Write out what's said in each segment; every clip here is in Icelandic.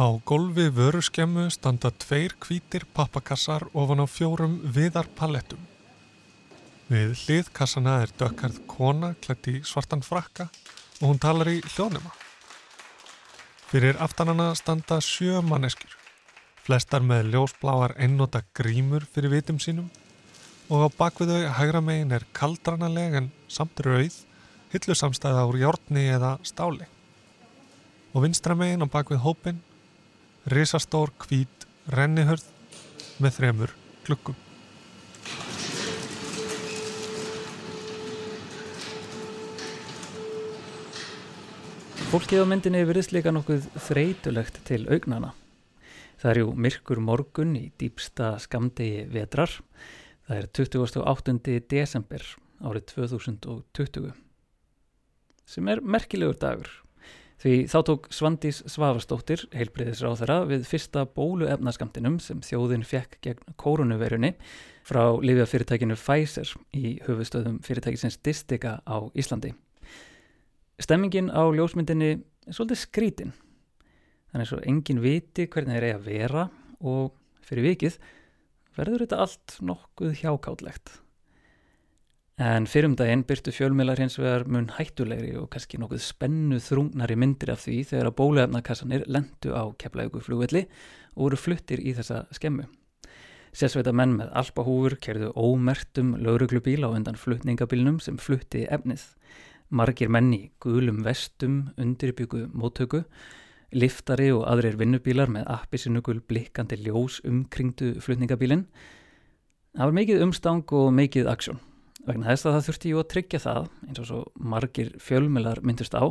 Á gólfi vöruskemmu standa tveir hvítir pappakassar ofan á fjórum viðarpalettum. Við hliðkassana er dökkarð kona klætt í svartan frakka og hún talar í hljónema. Fyrir aftanana standa sjö manneskjur, flestar með ljósbláar einnota grímur fyrir vitum sínum og á bakvið þau hægra megin er kaldranaleg en samt rauð, hillusamstæða úr jórni eða stáli. Og vinstra megin á bakvið hópin risastór hvít rennihörð með þremur glukkum. Fólkið á myndinni virðist líka nokkuð þreytulegt til augnana. Það er jú myrkur morgun í dýpsta skamdegi vetrar. Það er 28. desember árið 2020 sem er merkilegur dagur Því þá tók Svandís Svavastóttir, heilbreyðisráþara, við fyrsta bóluefnaskamtinum sem þjóðin fekk gegn koronavirunni frá lifjafyrirtækinu Pfizer í höfustöðum fyrirtækisins Distika á Íslandi. Stemmingin á ljósmyndinni er svolítið skrítin. Þannig að engin viti hvernig það er að vera og fyrir vikið verður þetta allt nokkuð hjákáttlegt. En fyrrum daginn byrtu fjölmiðlar hins vegar mun hættulegri og kannski nokkuð spennu þrungnari myndir af því þegar að bólefnakassanir lendu á keflaugу flugvelli og voru fluttir í þessa skemmu. Sérsveita menn með alpahúfur kerðu ómertum lauruglubíl á undan flutningabilnum sem flutti efnið. Margir menni gulum vestum undirbyggu móttöku, liftari og aðrir vinnubílar með appisinugul blikkandi ljós umkringdu flutningabilin. Það var mikið umstang og mikið aksjón vegna þess að það þurfti jú að tryggja það, eins og svo margir fjölmjölar myndust á,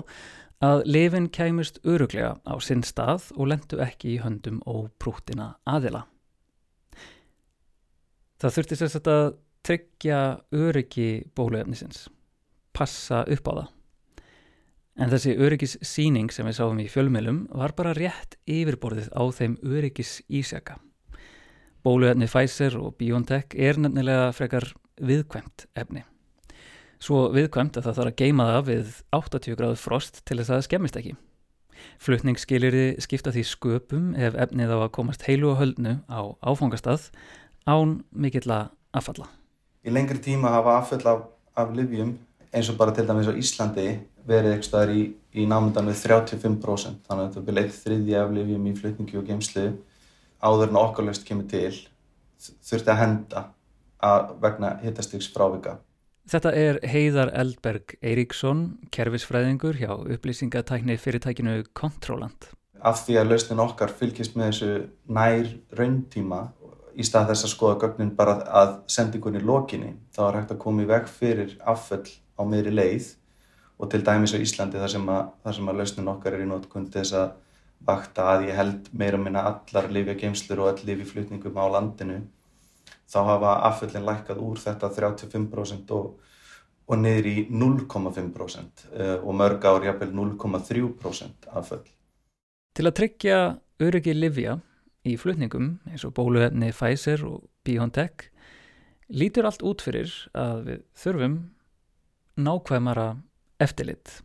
að lifin kæmust öruglega á sinn stað og lendu ekki í höndum og prúttina aðila. Það þurfti sérst að tryggja öryggi bóluefnisins, passa upp á það. En þessi öryggis síning sem við sáum í fjölmjölum var bara rétt yfirborðið á þeim öryggis ísjaka. Bóluefni Pfizer og BioNTech er nefnilega frekar viðkvæmt efni. Svo viðkvæmt að það þarf að geima það við 80 gráður frost til þess að það skemmist ekki. Flutningsskiliri skipta því sköpum ef efnið á að komast heilu og höldnu á áfangastað án mikill að affalla. Í lengri tíma hafa affall af, af livjum eins og bara til dæmis á Íslandi verið eitthvað staðar í, í námyndan við 35% þannig að þetta vil eitt þriðji af livjum í flutningi og geimslu áður en okkarlöst kemur til þurfti að henda vegna hittastygs frávika. Þetta er Heiðar Eldberg Eiríksson, kervisfræðingur hjá upplýsingatækni fyrirtækinu Controlant. Af því að lausnin okkar fylgjast með þessu nær rauntíma í stað þess að skoða gögnin bara að sendingunni lokinni, þá er hægt að koma í veg fyrir afföll á meðri leið og til dæmis á Íslandi þar sem að, þar sem að lausnin okkar er í nótkundi þess að vakta að ég held meira minna allar lifja geimslur og all lifi flutningum á landinu þá hafa afföllin lækkað úr þetta 35% og, og niður í 0,5% eh, og mörg ár jafnvel 0,3% afföll. Til að tryggja öryggi livja í flutningum eins og bóluhefni Pfizer og BioNTech lítur allt út fyrir að við þurfum nákvæmara eftirlit.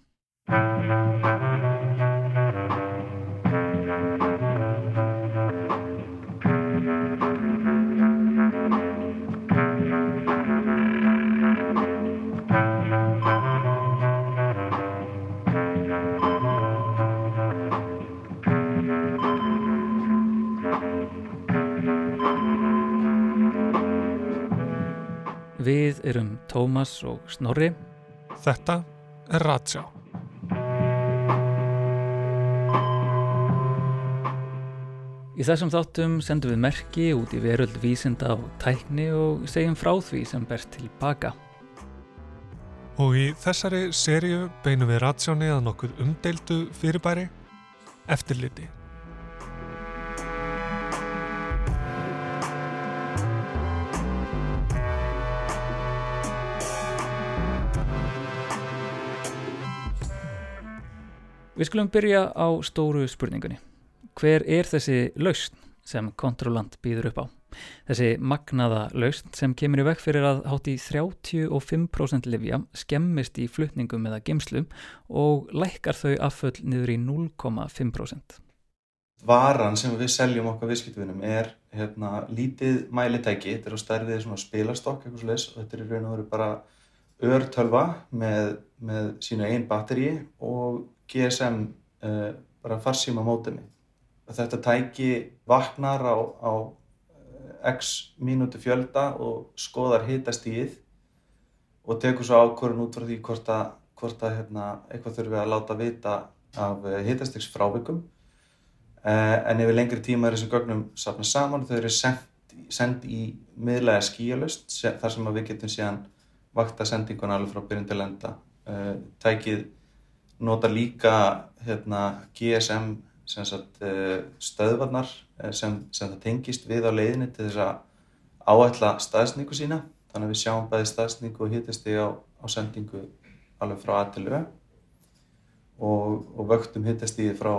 Við erum Tómas og Snorri. Þetta er Ratsjá. Í þessum þáttum sendum við merki út í veröld vísinda og tækni og segjum frá því sem berst tilbaka. Og í þessari sériu beinum við Ratsjáni að nokkuð umdeildu fyrirbæri eftirliti. Við skulum byrja á stóru spurningunni. Hver er þessi lausn sem kontrollant býður upp á? Þessi magnaða lausn sem kemur í vekk fyrir að hátt í 35% livja skemmist í flutningum eða gemslum og lækkar þau afföll niður í 0,5%. varan sem við seljum okkar viðskiptvinum er hérna, lítið mælitæki, þetta er á stærðið spilastokk eitthvað slags og þetta er í raun og veru bara örtölva með, með sína einn batteri og GSM uh, bara farsíma mótemi. Þetta tæki vaknar á, á x mínúti fjölda og skoðar hitastíð og tekur svo ákvörðun út frá því hvort að, hvort að hérna, eitthvað þurfum við að láta vita af hitastíks frávikum Eh, en yfir lengri tíma er þessum gögnum safnað saman þau eru sendt, í miðlega skíalust þar sem við getum síðan vakta sendinguna alveg frá byrjun til enda. Eh, tækið nota líka hérna, GSM sagt, eh, stöðvarnar sem, sem það tengist við á leiðinni til þess að áætla staðsningu sína. Þannig að við sjáum bæði staðsningu og hittist því á, á sendingu alveg frá A til Ö og, og vöktum hittist því frá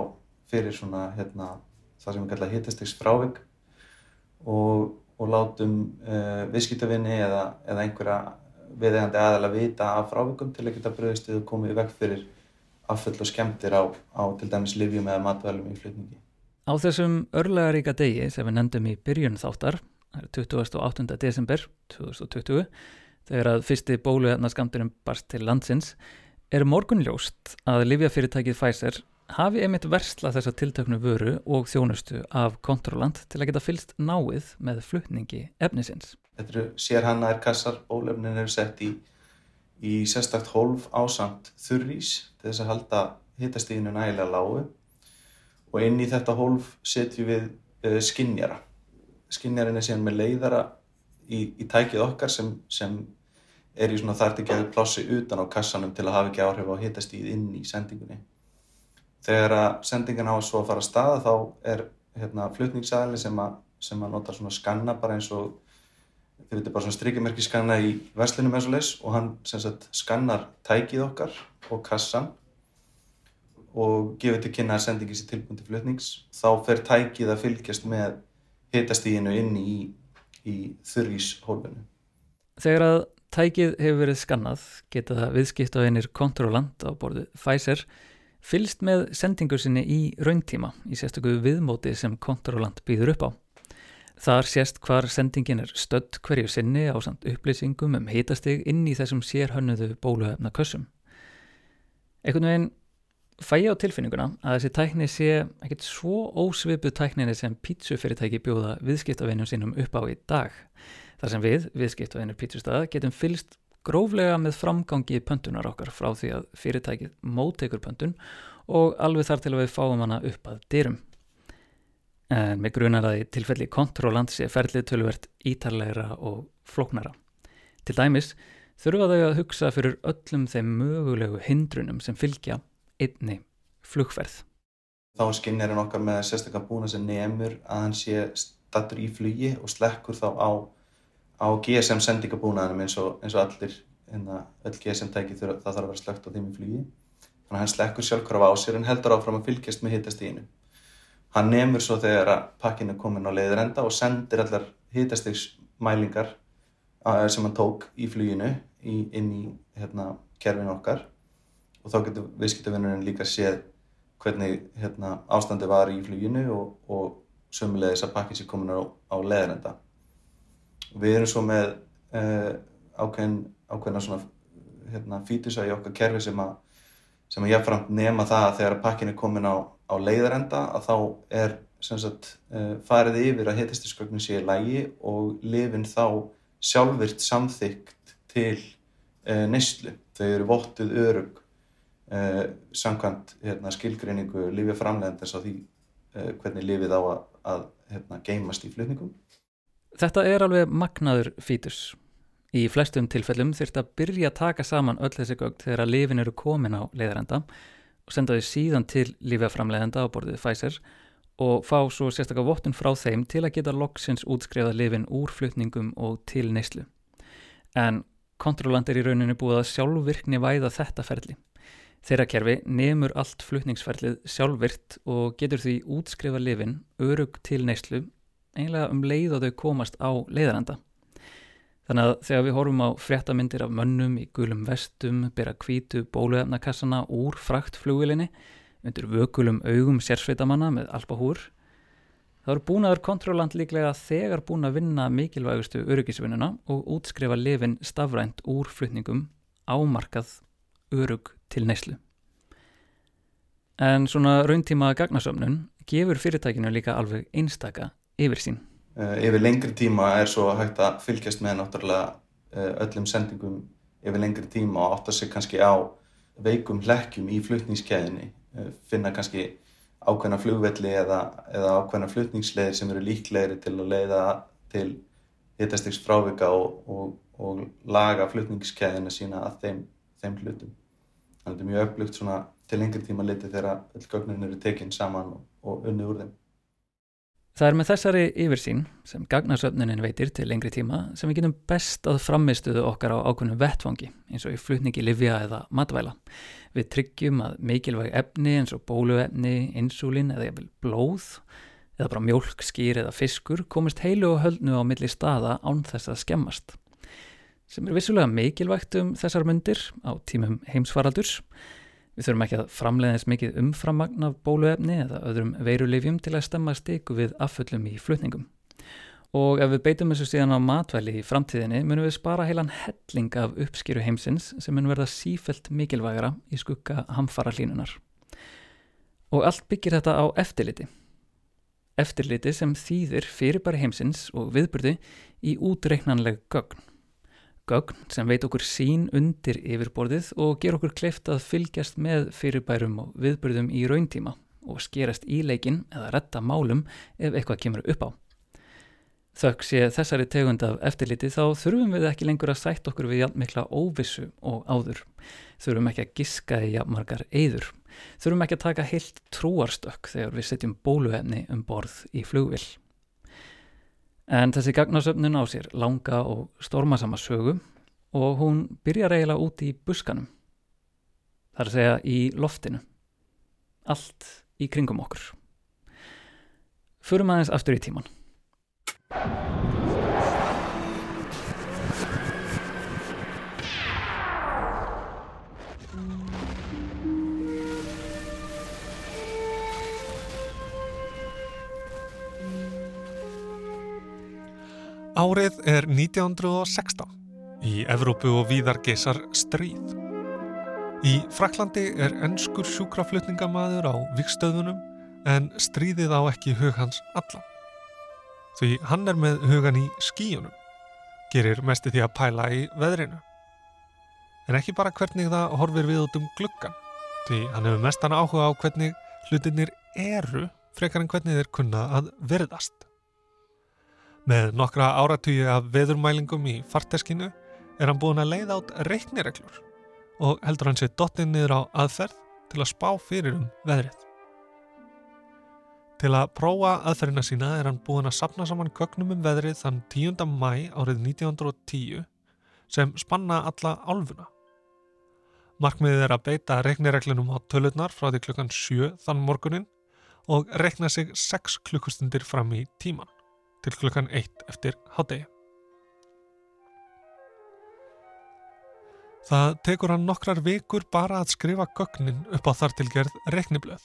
fyrir svona hérna, það sem við kalla hittastegs frávik og, og látum uh, viðskiptavinni eða, eða einhverja viðegandi aðal að vita af frávikum til að geta bröðist og komið vekk fyrir afföll og skemmtir á, á til dæmis livjum eða matvælum í flutningi. Á þessum örlegaríka degi sem við nefndum í byrjun þáttar, 28. desember 2020, þegar að fyrsti bóluhefna skamturum barst til landsins, er morgunljóst að livjafyrirtækið Pfizer hafi einmitt versla þessa tiltöknu vöru og þjónustu af kontrolant til að geta fylst náið með flutningi efnisins. Þetta eru sérhannaðir kassar, bólefnin eru sett í, í sérstakt hólf ásamt þurrís til þess að halda hittastíðinu nægilega lágu og inn í þetta hólf setjum við uh, skinnjara. Skinnjarin er síðan með leiðara í, í tækið okkar sem, sem er í svona þart ekki að plássi utan á kassanum til að hafa ekki áhrif á hittastíð inn í sendingunni. Þegar að sendingan á að svo fara að staða þá er hérna, flutningsæðli sem, sem að nota svona skanna bara eins og þið veitir bara svona strykjumerki skanna í verslunum eins og leys og hann sagt, skannar tækið okkar og kassan og gefur til kynna að sendingi sér tilbúin til flutnings þá fer tækið að fylgjast með hitastíginu inn í, í þurríshólfinu. Þegar að tækið hefur verið skannað geta það viðskipt á einir kontrolant á borðu Pfizer fylst með sendingu sinni í rauntíma í sérstöku viðmóti sem kontrolant býður upp á. Þar sést hvar sendingin er stödd hverju sinni á samt upplýsingum um hitastig inn í þessum sérhönnuðu bóluhefna kössum. Ekkert veginn fæ ég á tilfinninguna að þessi tækni sé ekkert svo ósvipuð tækninni sem pítsufyrirtæki bjóða viðskiptavinnum sínum upp á í dag. Þar sem við, viðskiptavinnur pítsustada, getum fylst gróflega með framgangi pöntunar okkar frá því að fyrirtækið mótekur pöntun og alveg þar til að við fáum hana upp að dyrum. En með grunar að í tilfelli kontróland sé ferlið tölvert ítarlegra og flóknara. Til dæmis þurfa þau að hugsa fyrir öllum þeim mögulegu hindrunum sem fylgja einni flugferð. Þá er skinnirinn okkar með sérstaklega búin að sem nefnur að hann sé stattur í flugi og slekkur þá á á GSM sendingabúnaðinum eins og, eins og allir hérna, öll GSM tæki það þarf að vera slögt á þeim í flugi þannig að hann slekkur sjálfkvæða á sér en heldur áfram að fylgjast með hitastíginu hann nefnur svo þegar að pakkin er komin á leiðrenda og sendir allar hitastígsmælingar sem hann tók í fluginu inn í hérna, kerfinu okkar. Og þá getur viðskiptavinnurinn líka séð hvernig hérna, ástandi var í fluginu og, og sömulegis að pakkin sé komin á, á leiðrenda við erum svo með uh, ákveðin, ákveðina svona hérna, fítusa í okkar kerfi sem að sem að jáfnframt nema það að þegar pakkin er komin á, á leiðarenda að þá er sagt, uh, farið yfir að hitastisköknin sé í lægi og lifin þá sjálfvirt samþygt til uh, neyslu. Þau eru vottuð örug samkvæmt hérna, skilgreiningu lifið framlegandins á því hvernig lifið á að, að hérna, geimast í flutningum. Þetta er alveg magnaður fítus. Í flestum tilfellum þurft að byrja að taka saman öll þessi gögn þegar að lifin eru komin á leiðarenda og senda þau síðan til lífjaframleiðenda á borðið Pfizer og fá svo sérstaklega vottun frá þeim til að geta loksins útskrifa lifin úr flutningum og til neyslu. En kontrollant er í rauninu búið að sjálfvirkni væða þetta ferli. Þeirra kerfi nefnur allt flutningsferlið sjálfvirt og getur því útskrifa lifin örug til neyslu einlega um leið og þau komast á leiðarenda. Þannig að þegar við horfum á fréttamindir af mönnum í gulum vestum, byrja kvítu bóluefnakassana úr fraktflugilinni undir vökulum augum sérsveitamanna með alpahúr, þá eru búnaður kontróland líklega þegar búin að vinna mikilvægustu öryggisvinnuna og útskrifa lifin stafrænt úr flutningum ámarkað örug til neyslu. En svona rauntíma gagnasöfnun gefur fyrirtækinu líka alveg einstaka yfir sín. Uh, yfir lengri tíma er svo hægt að fylgjast með náttúrulega uh, öllum sendingum yfir lengri tíma og átta sig kannski á veikum hlekkjum í flutningskæðinni, uh, finna kannski ákveðna flugvelli eða, eða ákveðna flutningsleðir sem eru líklegri til að leiða til hittastiks frávika og, og, og laga flutningskæðina sína að þeim, þeim hlutum. Þannig að þetta er mjög svona til lengri tíma liti þegar öll gögnin eru tekinn saman og, og unni úr þeim. Það er með þessari yfirsýn sem gagnasöfnunin veitir til lengri tíma sem við getum best að framistuðu okkar á ákveðnum vettfangi eins og í flutningi livja eða matvæla. Við tryggjum að mikilvæg efni eins og bóluefni, insúlin eða jafnvel blóð eða bara mjölk, skýr eða fiskur komist heilu og höldnu á milli staða án þess að skemmast. Sem er vissulega mikilvægt um þessar myndir á tímum heimsfaraldurs Við þurfum ekki að framleiðins mikið umframmagn af bóluefni eða öðrum veirulifjum til að stemma stiku við afföllum í flutningum. Og ef við beitum þessu síðan á matvæli í framtíðinni munum við spara heilan helling af uppskýru heimsins sem mun verða sífelt mikilvægara í skugga hamfara hlínunar. Og allt byggir þetta á eftirliti. Eftirliti sem þýðir fyrirbæri heimsins og viðburði í útreiknanleg gögn gögn sem veit okkur sín undir yfirborðið og ger okkur kleift að fylgjast með fyrirbærum og viðbyrðum í rauntíma og skerast í leikin eða retta málum ef eitthvað kemur upp á. Þökk sé þessari tegund af eftirliti þá þurfum við ekki lengur að sætt okkur við mikla óvissu og áður. Þurfum ekki að giska í margar eyður. Þurfum ekki að taka heilt trúarstökk þegar við setjum bóluefni um borð í flugvill. En þessi gagnasöfnun á sér langa og stormasama sögu og hún byrjar eiginlega út í buskanum. Það er að segja í loftinu. Allt í kringum okkur. Förum aðeins aftur í tíman. Árið er 1916. Í Evrópu og víðar geysar stríð. Í Fraklandi er ennskur sjúkraflutningamaður á vikstöðunum en stríðið á ekki hug hans allan. Því hann er með hugan í skíunum, gerir mest í því að pæla í veðrinu. En ekki bara hvernig það horfir við út um gluggan, því hann hefur mestan áhuga á hvernig hlutinir eru frekar en hvernig þeir kunna að verðast. Með nokkra áratugju af veðurmælingum í farteskinu er hann búin að leiða át reiknireglur og heldur hann sér dottinn niður á aðferð til að spá fyrir um veðrið. Til að prófa aðferðina sína er hann búin að sapna saman gögnum um veðrið þann 10. mæ árið 1910 sem spanna alla álfuna. Markmiðið er að beita reiknireglunum á tölurnar frá því klukkan 7 þann morgunin og reikna sig 6 klukkustundir fram í tíman til klukkan 1 eftir hádegi. Það tekur hann nokkrar vikur bara að skrifa gögnin upp á þartilgerð rekniblöð.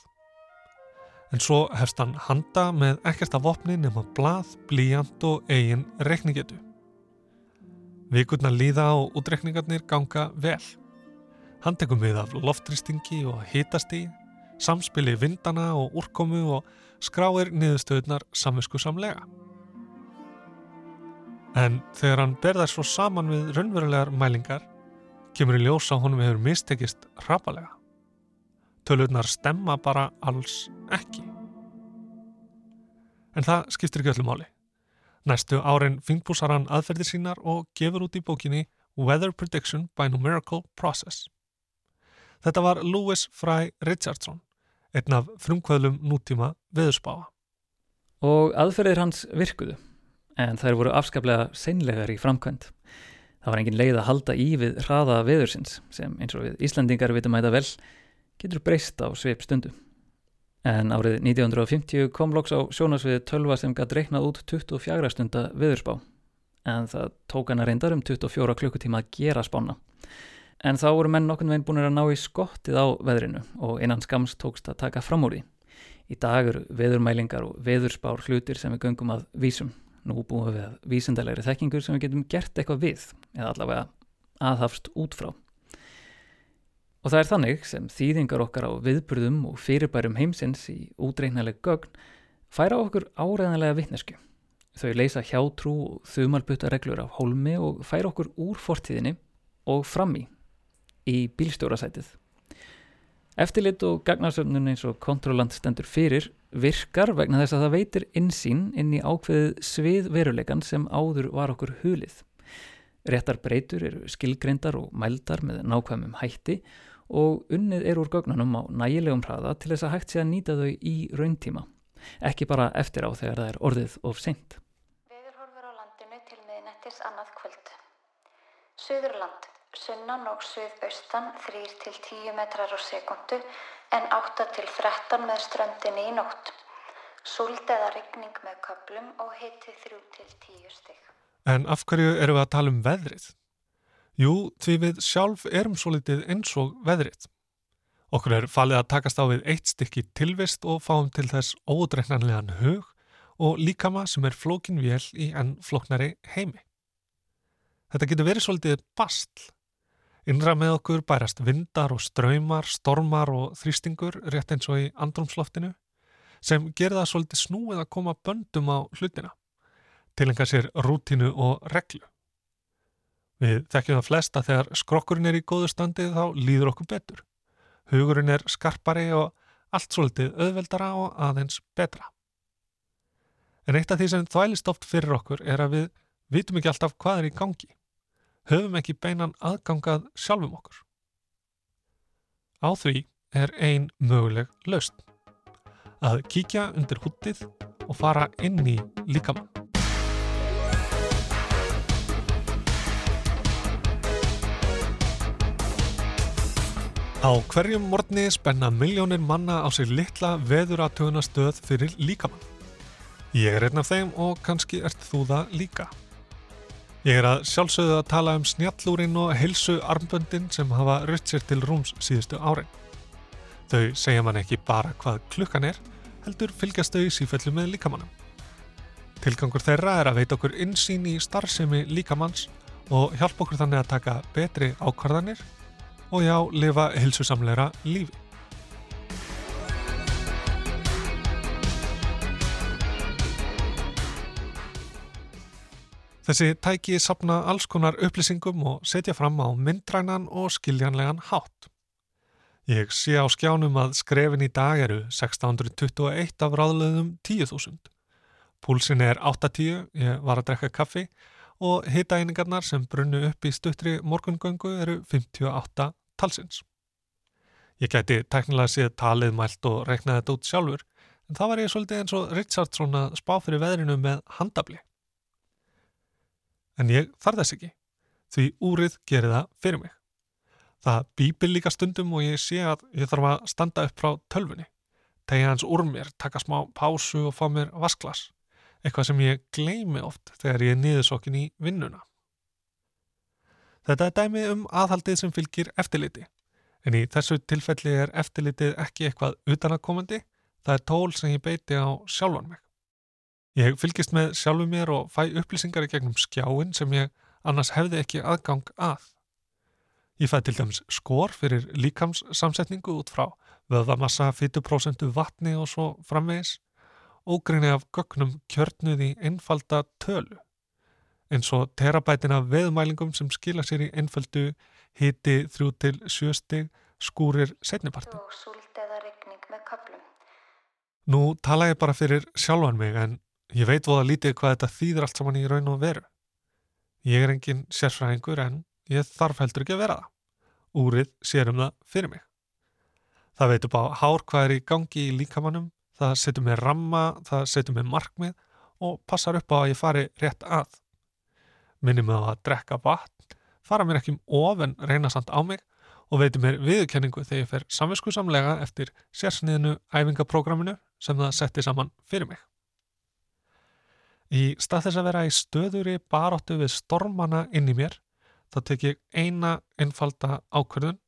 En svo hefst hann handa með ekkert af vopni nema blað, blíjant og eigin rekningetu. Vikurna líða og útrekningarnir ganga vel. Hann tekum við af loftrýstingi og hitastígi, samspili vindana og úrkomu og skráir niðurstöðunar samvisku samlega. En þegar hann berðar svo saman við raunverulegar mælingar kemur í ljós að honum hefur mistekist hrapalega. Tölurnar stemma bara alls ekki. En það skiptir ekki öllu máli. Næstu árin fingbúsar hann aðferðir sínar og gefur út í bókinni Weather Prediction by Numerical Process. Þetta var Lewis Fry Richardson, einn af frumkvöðlum nútíma veðurspáa. Og aðferðir hans virkuðu en þær voru afskaplega seinlegar í framkvæmt. Það var engin leið að halda í við hraða veðursins sem eins og við Íslandingar vitum að þetta vel getur breyst á sveip stundu. En árið 1950 kom loks á sjónasviði tölva sem gæti reiknað út 24 stunda veðurspá en það tók hana reyndar um 24 klukkutíma að gera spána. En þá voru menn nokkurn veginn búin að ná í skottið á veðrinu og innan skams tókst að taka fram úr því. Í dag eru veðurmælingar og veðurspár hlutir sem við göngum að vísum. Nú búum við að vísindalegri þekkingur sem við getum gert eitthvað við, eða allavega aðhafst út frá. Og það er þannig sem þýðingar okkar á viðburðum og fyrirbærum heimsins í útreiknaleg gögn færa okkur áreðanlega vittnesku. Þau leysa hjátrú og þumalbutta reglur af hólmi og færa okkur úr fortíðinni og fram í, í bílstjórasætið. Eftirlit og gagnarsöfnun eins og kontrollant stendur fyrir virkar vegna þess að það veitir insýn inn í ákveðið svið veruleikan sem áður var okkur hulið. Réttar breytur eru skilgreyndar og mældar með nákvæmum hætti og unnið er úr gögnunum á nægilegum hraða til þess að hægt sé að nýta þau í rauntíma, ekki bara eftir á þegar það er orðið of seint. Veðurhorfur á landinu til miðnettis annað kvöld. Suðurland, sunnan og suðaustan 3-10 metrar á sekundu en 8-13 með ströndinni í nótt. Súld eða regning með köplum og hitti 3-10 stygg. En af hverju eru við að tala um veðrið? Jú, því við sjálf erum svo litið eins og veðrið. Okkur er falið að takast á við eitt stykki tilvist og fáum til þess ódreiknanlegan hug og líkama sem er flókin vél í enn flóknari heimi. Þetta getur verið svolítið bastl. Innra með okkur bærast vindar og ströymar, stormar og þrýstingur rétt eins og í andrumsloftinu sem gerir það svolítið snúið að koma böndum á hlutina, tilenga sér rútinu og reglu. Við þekkjum það flest að þegar skrokkurinn er í góðu standið þá líður okkur betur. Hugurinn er skarpari og allt svolítið auðveldara og aðeins betra. En eitt af því sem þvælist oft fyrir okkur er að við vitum ekki alltaf hvað er í gangi. Höfum ekki beinan aðgangað sjálfum okkur. Á því er ein möguleg laust. Að kíkja undir húttið og fara inn í líkamann. Á hverjum morgni spenna miljónir manna á sér litla veðuratöguna stöð fyrir líkamann. Ég er einn af þeim og kannski ert þú það líka. Ég er að sjálfsögðu að tala um snjallúrin og heilsu armböndin sem hafa rutt sér til rúms síðustu árin. Þau segja mann ekki bara hvað klukkan er, heldur fylgjast þau sífellu með líkamannum. Tilgangur þeirra er að veita okkur insýn í starfsemi líkamanns og hjálpa okkur þannig að taka betri ákvarðanir og já, lifa hilsusamleira lífi. Þessi tæki sapna alls konar upplýsingum og setja fram á myndrænan og skiljanlegan hátt. Ég sé á skjánum að skrefin í dag eru 1621 af ráðleðum 10.000. Púlsin er 8.10, ég var að drekka kaffi og hitaeiningarnar sem brunnu upp í stuttri morgungöngu eru 58 talsins. Ég gæti teknilega séð talið mælt og reknaði þetta út sjálfur, en það var ég svolítið eins og Richardson að spá fyrir veðrinu með handabli. En ég þarf þess ekki, því úrið gerir það fyrir mig. Það býpil líka stundum og ég sé að ég þarf að standa upp frá tölfunni, tegja hans úr mér, taka smá pásu og fá mér vasklas, eitthvað sem ég gleimi oft þegar ég er niðursokkin í vinnuna. Þetta er dæmi um aðhaldið sem fylgir eftirliti. En í þessu tilfelli er eftirlitið ekki eitthvað utanakomandi, það er tól sem ég beiti á sjálfan mig. Ég fylgist með sjálfu mér og fæ upplýsingar í gegnum skjáin sem ég annars hefði ekki aðgang að. Ég fæ til dæmis skor fyrir líkamssamsetningu út frá vöðamassa, fytuprósentu, vatni og svo framvegis, ógrinni af gögnum kjörnuð í einfalda tölu eins og terabætina veðmælingum sem skila sér í einföldu hiti þrjú til sjöstig skúrir. Og köplum. Nú tala ég bara fyrir sjálfan mig en ég veit voða lítið hvað þetta þýðir allt saman í raun og veru. Ég er engin sérfræðingur en ég þarf heldur ekki að vera það. Úrið sér um það fyrir mig. Það veitur bara hár hvað er í gangi í líkamannum, það setur mig ramma, það setur mig markmið og passar upp á að ég fari rétt að minni mig á að drekka vatn, fara mér ekki um of en reyna samt á mig og veitir mér viðkenningu þegar ég fer samvinskuðsamlega eftir sérsniðinu æfingaprógraminu sem það setti saman fyrir mig. Í stað þess að vera í stöðuri baróttu við stormana inn í mér, þá tek ég eina einfalda ákvörðun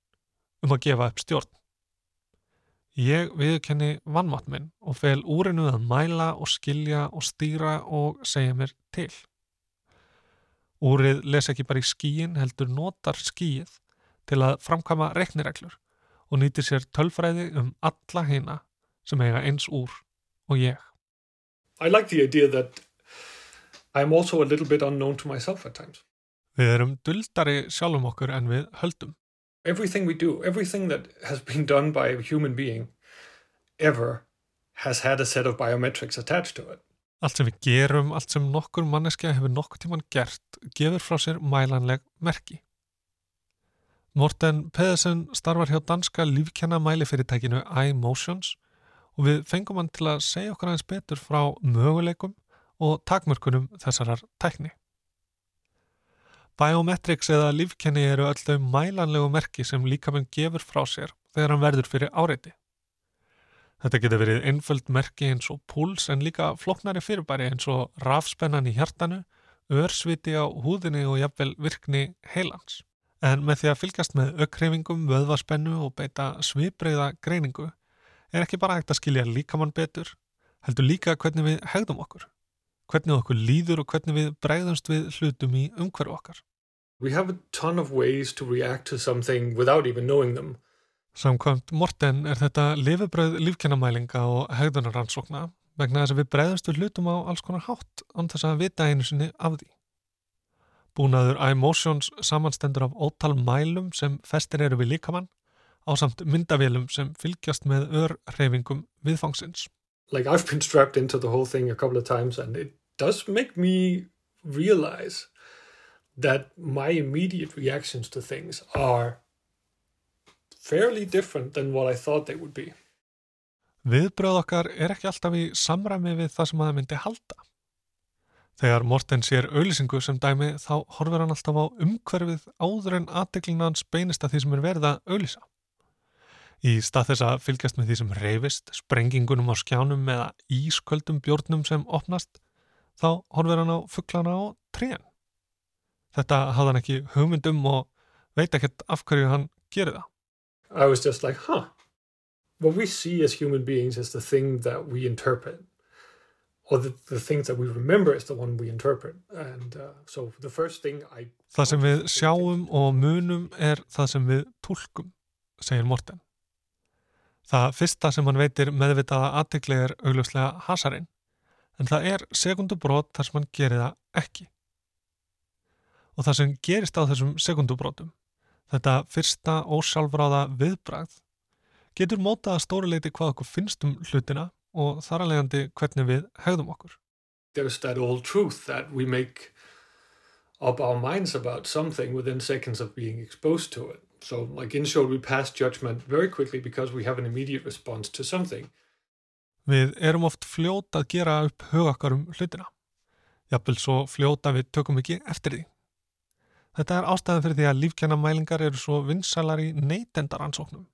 um að gefa upp stjórn. Ég viðkenni vannmátt minn og fel úrinu að mæla og skilja og stýra og segja mér til. Úrið les ekki bara í skíin heldur notar skíið til að framkama reknireglur og nýtir sér tölfræði um alla heina sem eiga eins úr og ég. I like the idea that I'm also a little bit unknown to myself at times. Við erum duldari sjálfum okkur en við höldum. Everything we do, everything that has been done by a human being ever has had a set of biometrics attached to it. Allt sem við gerum, allt sem nokkur manneskja hefur nokkur tíman gert, gefur frá sér mælanleg merki. Morten Pedersen starfar hjá danska lífkennamæli fyrirtækinu iMotions og við fengum hann til að segja okkur aðeins betur frá möguleikum og takmörkunum þessarar tækni. Biometrics eða lífkenni eru öll þau mælanlegu merki sem líkamenn gefur frá sér þegar hann verður fyrir áreiti. Þetta getur verið einföld merki eins og púls en líka floknari fyrirbæri eins og rafspennan í hjartanu, örsviti á húðinni og jafnvel virkni heilans. En með því að fylgjast með aukreifingum, vöðvaspennu og beita svipreiða greiningu er ekki bara hægt að skilja líkamann betur, heldur líka hvernig við hegðum okkur, hvernig okkur líður og hvernig við bregðumst við hlutum í umhverfu okkar. We have a ton of ways to react to something without even knowing them. Samkvæmt Morten er þetta lifibröð lífkennamælinga og hegðunaransókna vegna þess að við bregðumst við hlutum á alls konar hátt án þess að vita einu sinni af því. Búnaður iMotions samanstendur af ótal mælum sem festir eru við líkamann á samt myndavélum sem fylgjast með örreyfingum viðfangsins. Like I've been strapped into the whole thing a couple of times and it does make me realize that my immediate reactions to things are fairly different than what I thought they would be. Viðbröð okkar er ekki alltaf í samræmi við það sem það myndi halda. Þegar Morten sér auðlýsingu sem dæmi þá horfur hann alltaf á umhverfið áður en aðdeglina hans beinist að því sem er verið að auðlýsa. Í stað þess að fylgjast með því sem reyfist, sprengingunum á skjánum eða ísköldum bjórnum sem opnast, þá horfur hann á fugglana og trén. Þetta hafði hann ekki hugmyndum og veit ekkert af hverju hann gerir það. I was just like, huh. What we see as human beings is the thing that we interpret. Or the, the things that we remember is the one we interpret. And uh, so the first thing I... Það sem við sjáum og munum er það sem við tólkum, segir Morten. Það fyrsta sem hann veitir meðvitaða aðtegli er augljóslega hasarinn, en það er sekundubrót þar sem hann gerir það ekki. Og það sem gerist á þessum sekundubrótum, þetta fyrsta ósjálfráða viðbragð, getur mótað stóruleiti hvað okkur finnst um hlutina og þar alvegandi hvernig við hegðum okkur. There's that old truth that we make up our minds about something within seconds of being exposed to it. So, like in short, we pass judgment very quickly because we have an immediate response to something. Við erum oft fljót að gera upp hugakar um hlutina. Jafnvel svo fljót að við tökum ekki eftir því. Þetta er ástæðan fyrir því að lífkennamælingar eru svo vinsalar í neytendaransóknum.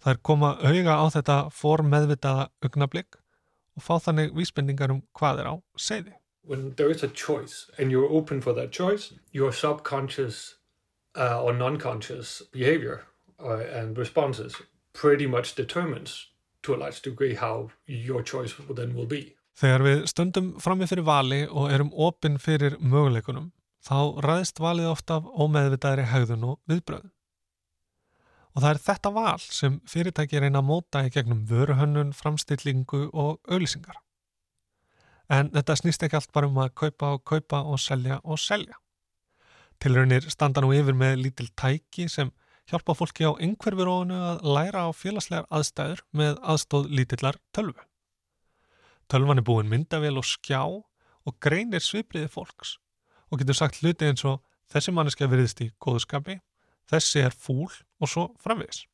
Það er koma auga á þetta for meðvitaða augnablík og fá þannig vísbendingar um hvað er á segði. When there is a choice and you're open for that choice, your subconscious uh, or non-conscious behavior uh, and responses pretty much determines to a large degree how your choice then will be. Þegar við stöndum frammi fyrir vali og erum opinn fyrir möguleikunum, þá ræðist valið ofta af ómeðvitaðri hegðun og viðbröðum. Og það er þetta val sem fyrirtæki reyna að móta í gegnum vöruhönnun, framstillingu og auðlýsingar. En þetta snýst ekki allt bara um að kaupa og kaupa og selja og selja. Tilraunir standa nú yfir með lítil tæki sem hjálpa fólki á einhverfirónu að læra á félagslegar aðstæður með aðstóð lítillar tölvu. Tölvan er búin myndavél og skjá og greinir svipriði fólks og getur sagt hluti eins og þessi manneska virðist í góðskapi, þessi er fúl og svo framvegis.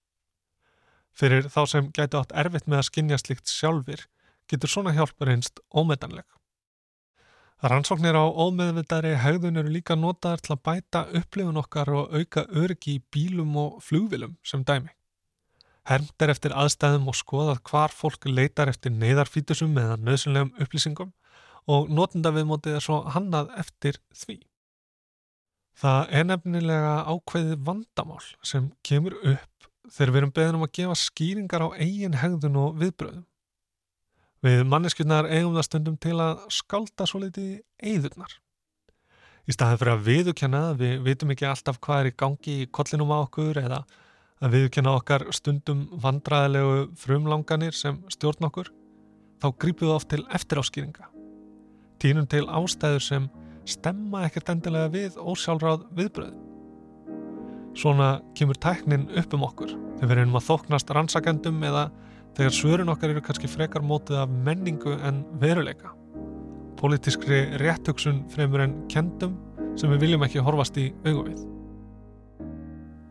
Fyrir þá sem gætu átt erfitt með að skinja slikt sjálfur getur svona hjálpur einst ómetanleg. Rannsóknir á ómeðvitaðri hegðun eru líka notaðar til að bæta upplifun okkar og auka öryggi í bílum og flugvilum sem dæmi. Hermt er eftir aðstæðum og skoðað hvar fólk leitar eftir neyðarfítusum eða nöðsynlegum upplýsingum og notenda viðmótið er svo hannað eftir því. Það er nefnilega ákveðið vandamál sem kemur upp þegar við erum beðin um að gefa skýringar á eigin hegðun og viðbröðum. Við manneskjurnar eigum það stundum til að skálda svo litið eigðurnar. Í staðið fyrir að viðukjanna við vitum ekki alltaf hvað er í gangi í kollinum á okkur eða að viðukjanna okkar stundum vandraðilegu frumlanganir sem stjórn okkur, þá grípum við oft til eftiráskýringa. Tínum til ástæður sem stemma ekkert endilega við ósjálfráð viðbröð. Svona kemur tæknin upp um okkur þegar við erum að þoknast rannsakendum eða þegar svörun okkar eru kannski frekar mótið af menningu en veruleika. Politískri réttöksun fremur en kendum sem við viljum ekki horfast í auguvið.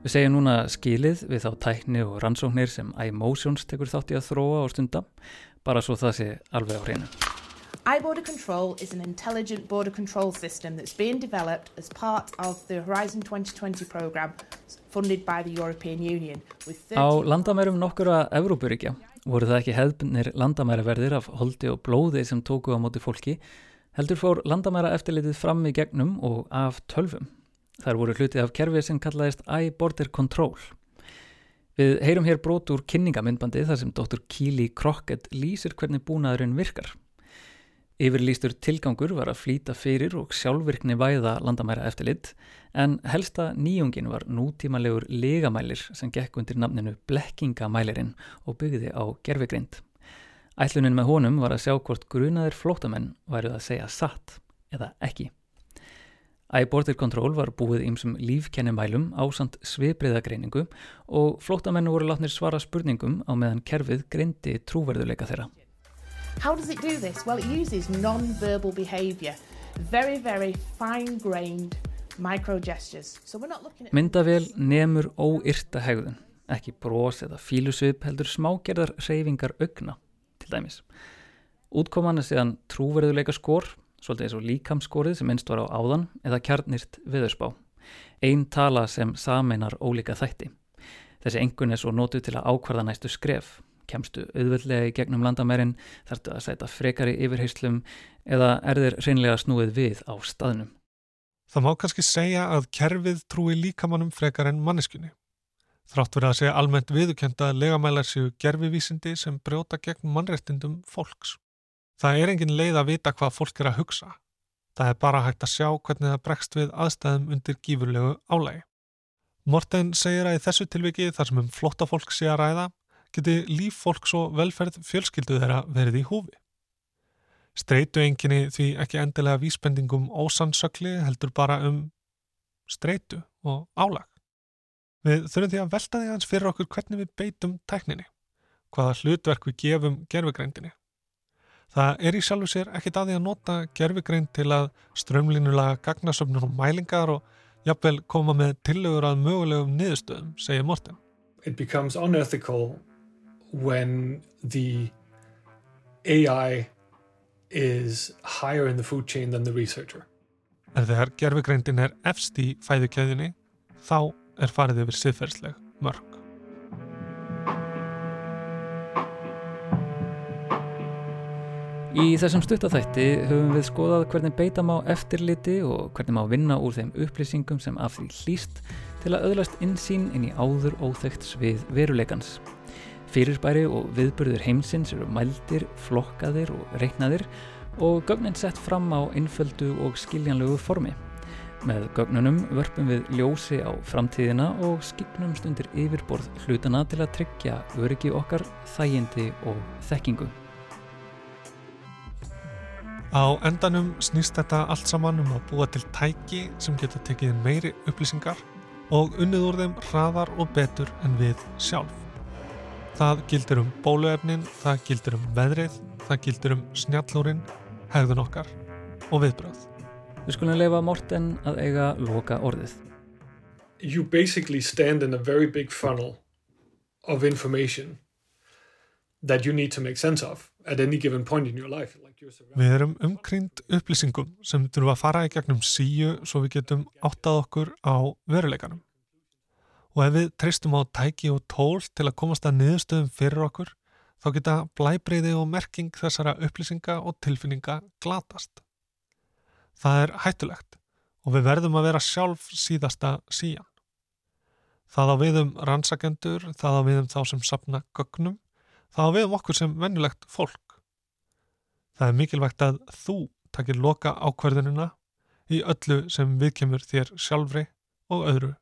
Við segjum núna skilið við þá tækni og rannsóknir sem iMotions tekur þátt í að þróa og stunda, bara svo það sé alveg á hreinu. iBorder Control is an intelligent border control system that's being developed as part of the Horizon 2020 program funded by the European Union. Á landamærum nokkura Evrópuríkja voru það ekki hefðbunir landamæraverðir af holdi og blóði sem tóku á móti fólki, heldur fór landamæra eftirlitið fram í gegnum og af tölvum. Þar voru hluti af kerfi sem kallaðist iBorder Control. Við heyrum hér brot úr kynningamindbandi þar sem Dr. Keely Crockett lýsir hvernig búnaðurinn virkar. Yfirlýstur tilgangur var að flýta fyrir og sjálfvirkni væða landamæra eftirlit en helsta nýjungin var nútímalegur legamælir sem gekk undir namninu blekkingamælirinn og byggði á gerfigrind. Ætlunin með honum var að sjá hvort grunaðir flótamenn væruð að segja satt eða ekki. iBorder Control var búið ímsum lífkennimælum ásand svipriðagreiningu og flótamennu voru látnir svara spurningum á meðan kerfið greindi trúverðuleika þeirra. How does it do this? Well, it uses non-verbal behaviour, very, very fine-grained micro gestures. So we're not looking at... Myndavél nemur óyrta hegðun, ekki brós eða fílusvip heldur smágerðar reyfingar augna, til dæmis. Útkoman er síðan trúverðuleika skór, svolítið eins og líkamskórið sem minnst var á áðan, eða kjarnirt viðurspá. Einn tala sem sameinar ólíka þætti. Þessi engun er svo nótu til að ákvarða næstu skref, kemstu auðveldlega í gegnum landamærin, þartu að sæta frekari yfirheyslum eða er þeir reynlega snúið við á staðnum. Það má kannski segja að kerfið trúi líkamannum frekar en manneskunni. Þrátt verið að segja almennt viðukenda að legamælar séu gerfivísindi sem brjóta gegn mannrettindum fólks. Það er engin leið að vita hvað fólk er að hugsa. Það er bara hægt að sjá hvernig það bregst við aðstæðum undir gífurlegu álægi. Morten segir að í þessu tilviki þar sem um flotta fólk sé að ræða geti líf fólks og velferð fjölskyldu þeirra verið í húfi. Streitu enginni því ekki endilega vísbendingum ósannsökli heldur bara um streitu og álag. Við þurfum því að velta því aðeins fyrir okkur hvernig við beitum tækninni, hvaða hlutverk við gefum gerfugreindinni. Það er í sjálfu sér ekkit að því að nota gerfugreind til að strömlinulega gagnasöfnur og mælingar og jafnvel koma með tillögur að mögulegum niðurstöðum, segir Morten. It becomes unethical when the AI is higher in the food chain than the researcher. En þegar gerfugreindin er efst í fæðukæðinni, þá er farið yfir siðferðsleg mörg. Í þessum stuttaþætti höfum við skoðað hvernig beita má eftirliti og hvernig má vinna úr þeim upplýsingum sem af því hlýst til að öðlast insýn inn í áður óþægt svið veruleikans. Fyrirbæri og viðburður heimsins eru mældir, flokkaðir og reiknaðir og gögnin sett fram á einföldu og skiljanlegu formi. Með gögnunum vörpum við ljósi á framtíðina og skipnumst undir yfirborð hlutana til að tryggja öryggi okkar, þægindi og þekkingu. Á endanum snýst þetta allt saman um að búa til tæki sem geta tekið meiri upplýsingar og unnið úr þeim hraðar og betur en við sjálf. Það gildir um bóluefnin, það gildir um veðrið, það gildir um snjallúrin, hegðun okkar og viðbröð. Við skulum leifa Morten að eiga loka orðið. You basically stand in a very big funnel of information that you need to make sense of at any given point in your life. Like við erum umkrynd upplýsingum sem þurfum að fara í gegnum síu svo við getum áttað okkur á veruleikanum og ef við treystum á tæki og tól til að komast að niðurstöðum fyrir okkur, þá geta blæbreyði og merking þessara upplýsinga og tilfinninga glatast. Það er hættulegt og við verðum að vera sjálf síðasta síjan. Það á við um rannsakendur, það á við um þá sem sapna gögnum, það á við um okkur sem vennulegt fólk. Það er mikilvægt að þú takir loka ákverðunina í öllu sem viðkemur þér sjálfri og öðru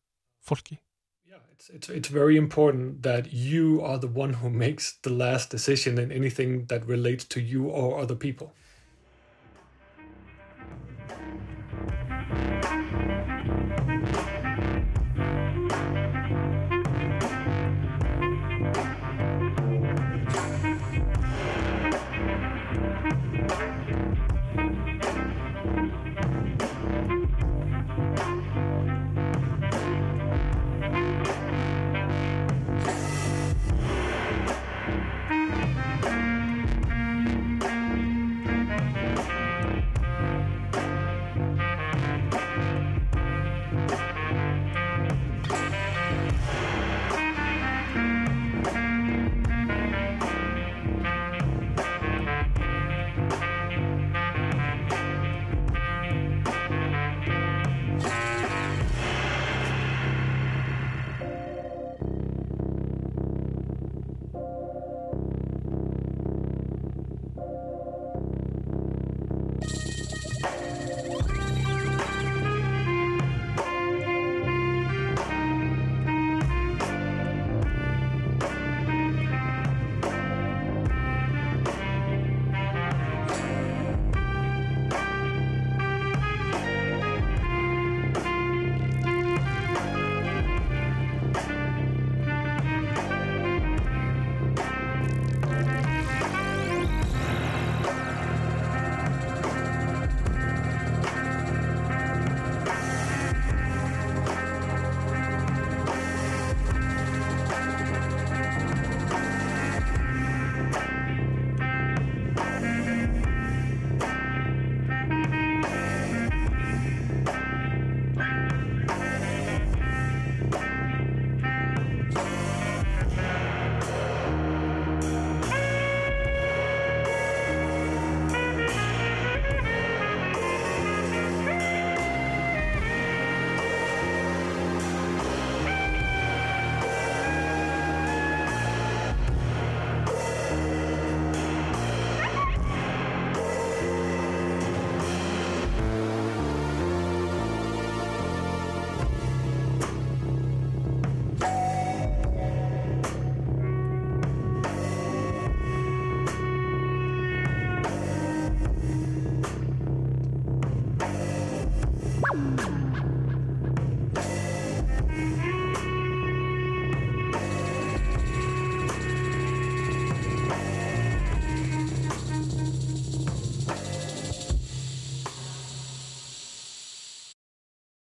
fólki. It's, it's, it's very important that you are the one who makes the last decision in anything that relates to you or other people.